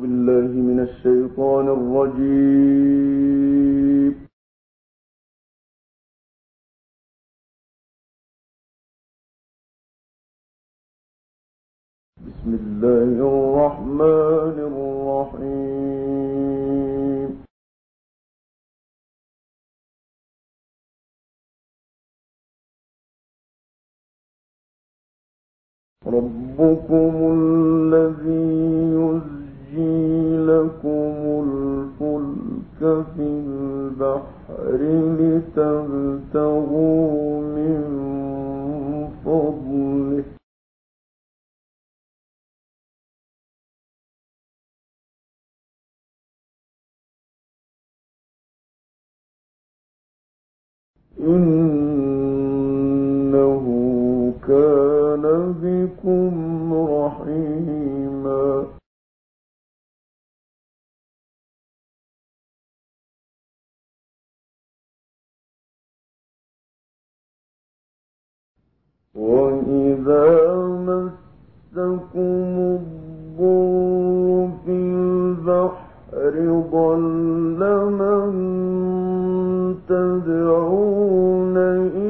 بالله من الشيطان الرجيم. بسم الله الرحمن الرحيم. ربكم الذي يزجي لكم الفلك في البحر لتبتغوا من فضله. إنه كان بكم رحيما. ضل من تدعون إلا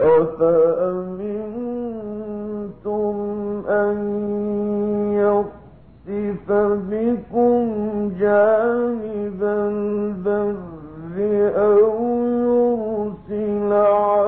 أفأمنتم أن بكم جانب البر أو يرسل عليكم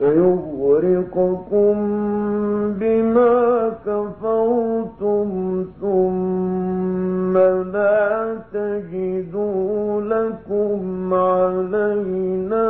فيغرقكم بما كفرتم ثم لا تجدوا لكم علينا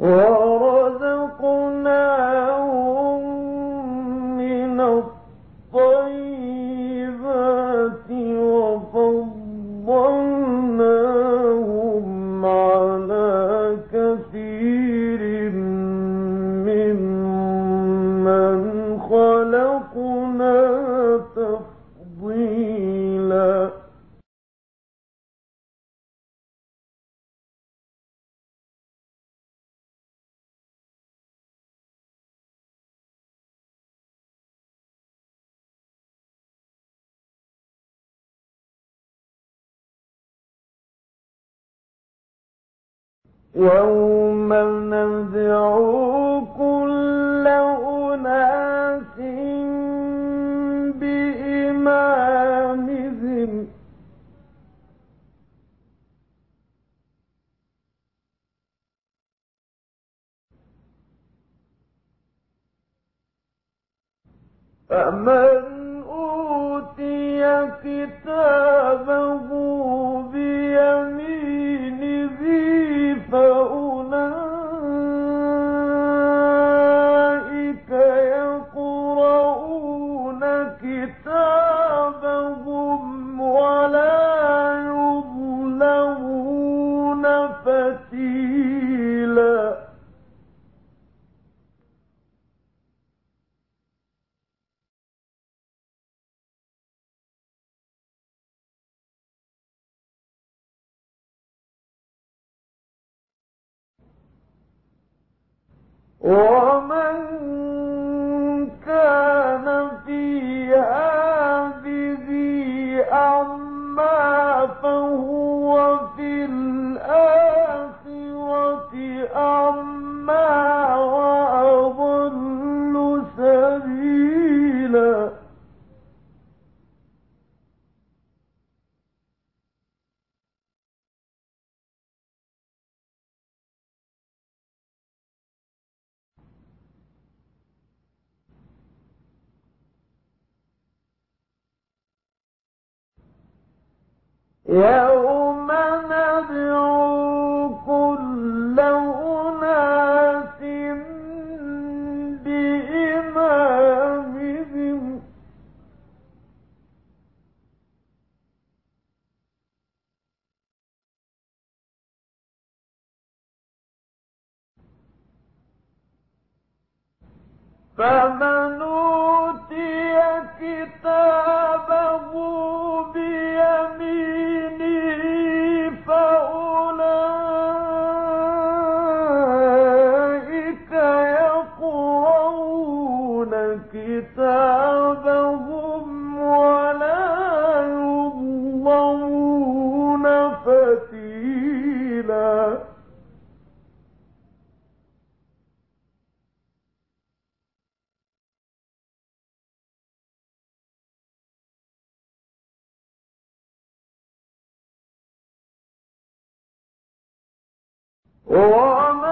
ورزقناهم يوم ندعو كل أناس بإمامهم فمن أوتي كتابه بيمينه فأولئك ومن يوم ندعو كل أناس بإمامهم فمن ومن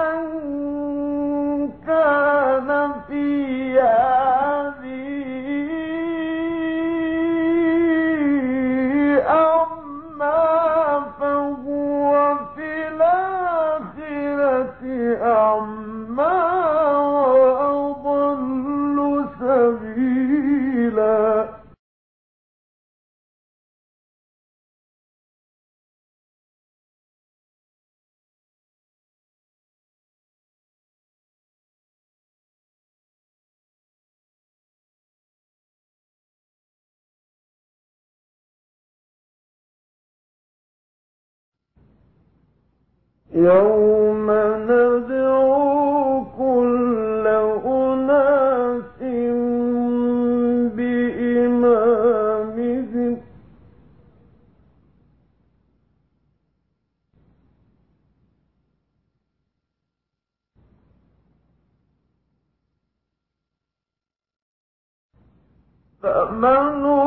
يوم ندعو كل أناس بإمامهم. فمن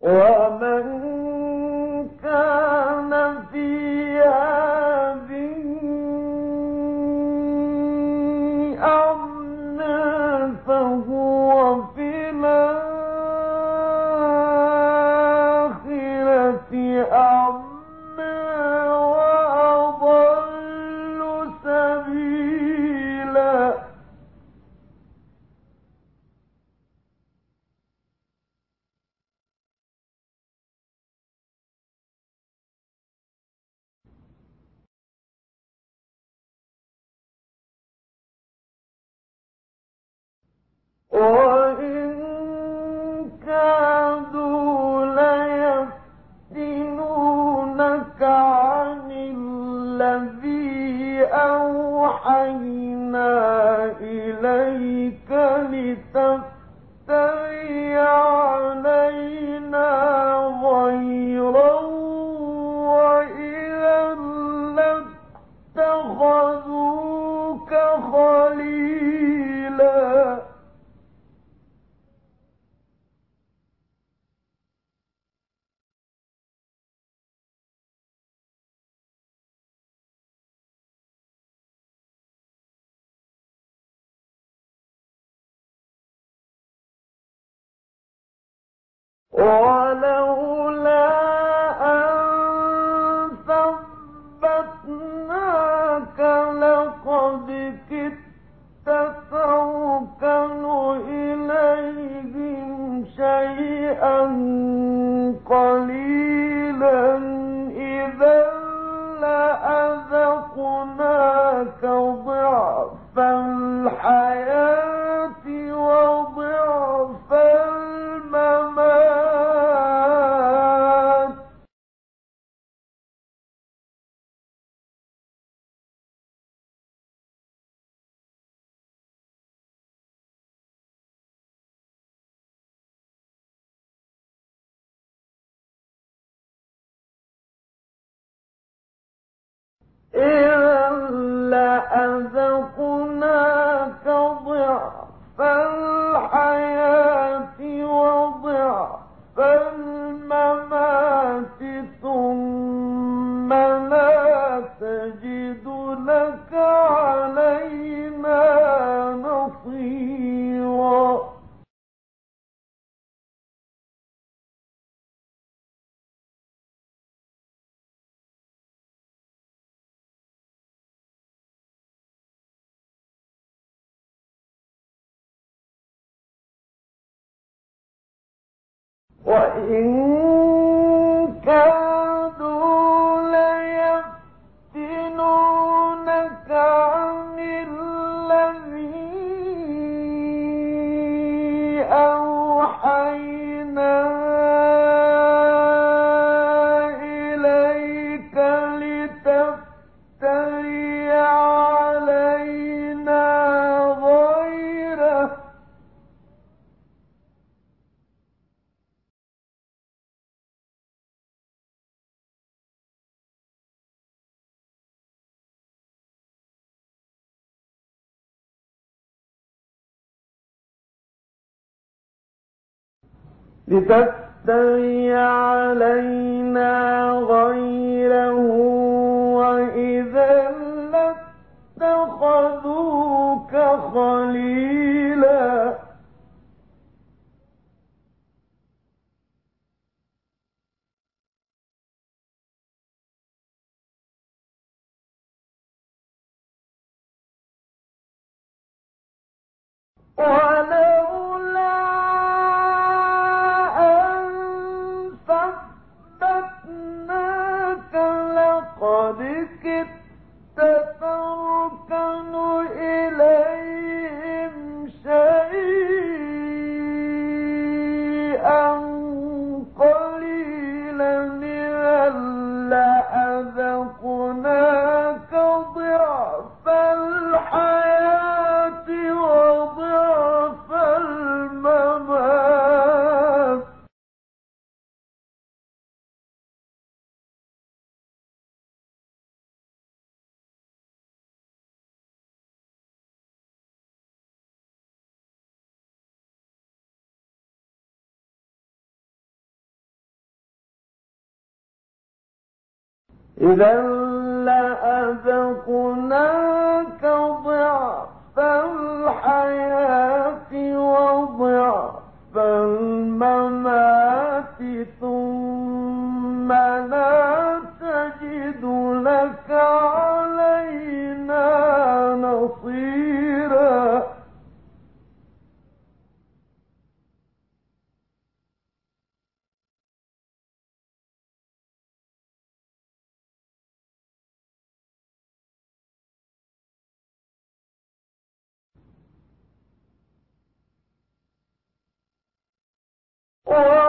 ومن الذي رزقناك ضعف الحياة رزقنا 我应该。لتستوي علينا غيره وإذا لاتخذوك خليلا. ولو إذا لأذقناك ضعف الحياة وضعف Oh.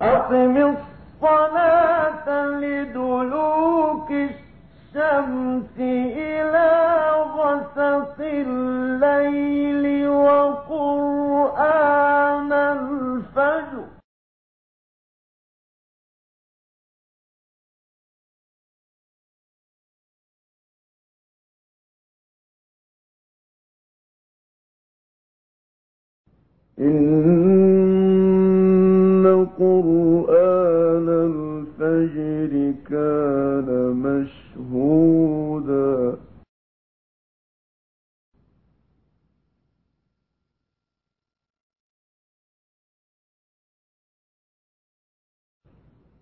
أقم الصلاة لدلوك الشمس إلى غسق الليل وقرآن الفجر. إن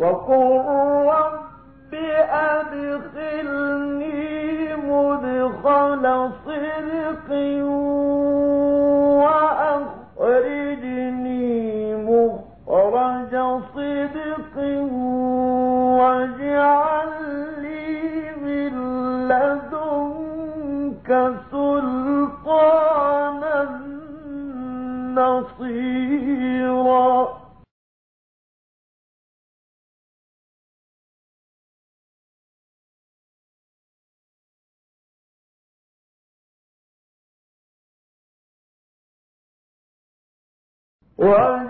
وقل رب أدخلني مدخل صدق one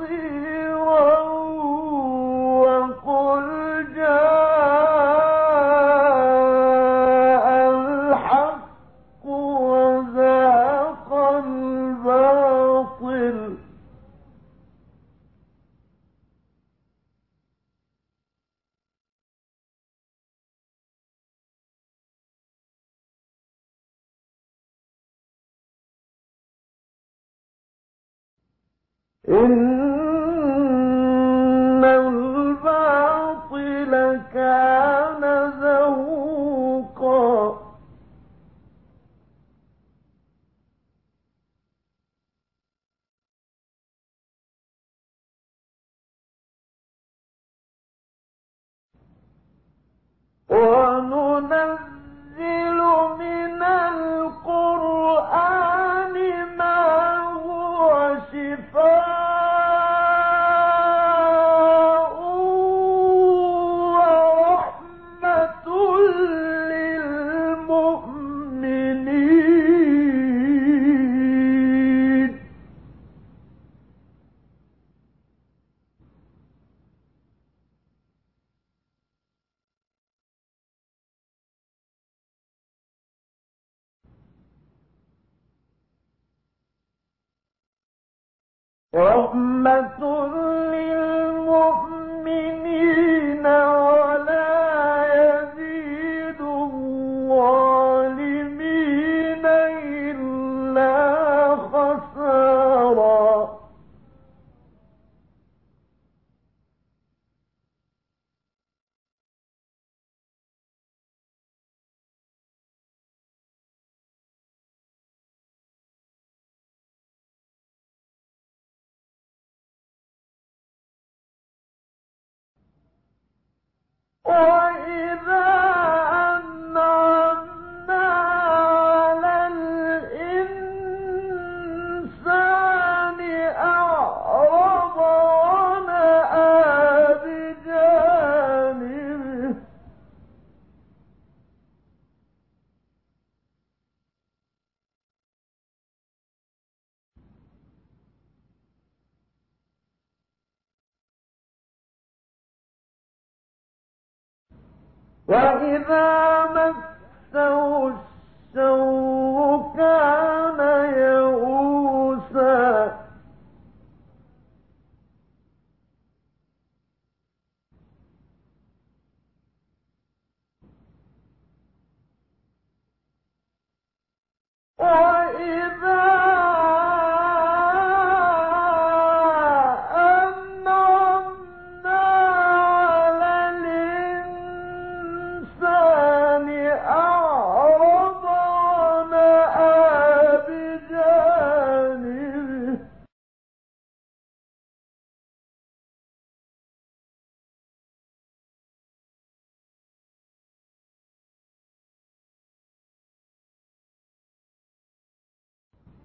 إن رحمة للمؤمنين. وإذا مسه السوء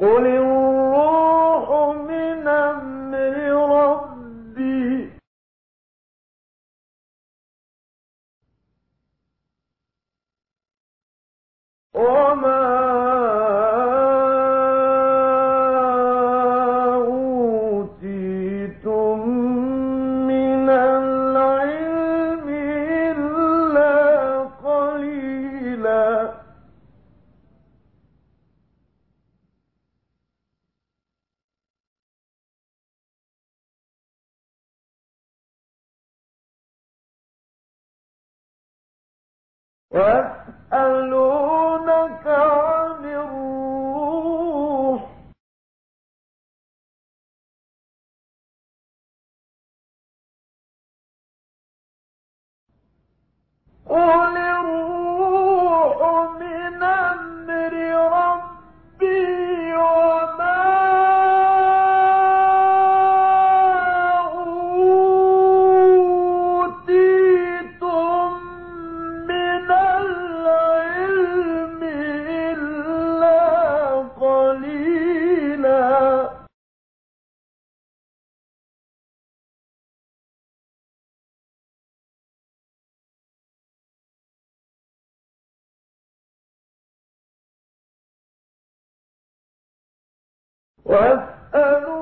قل يسألونك عن الروح قل الروح من واسألوا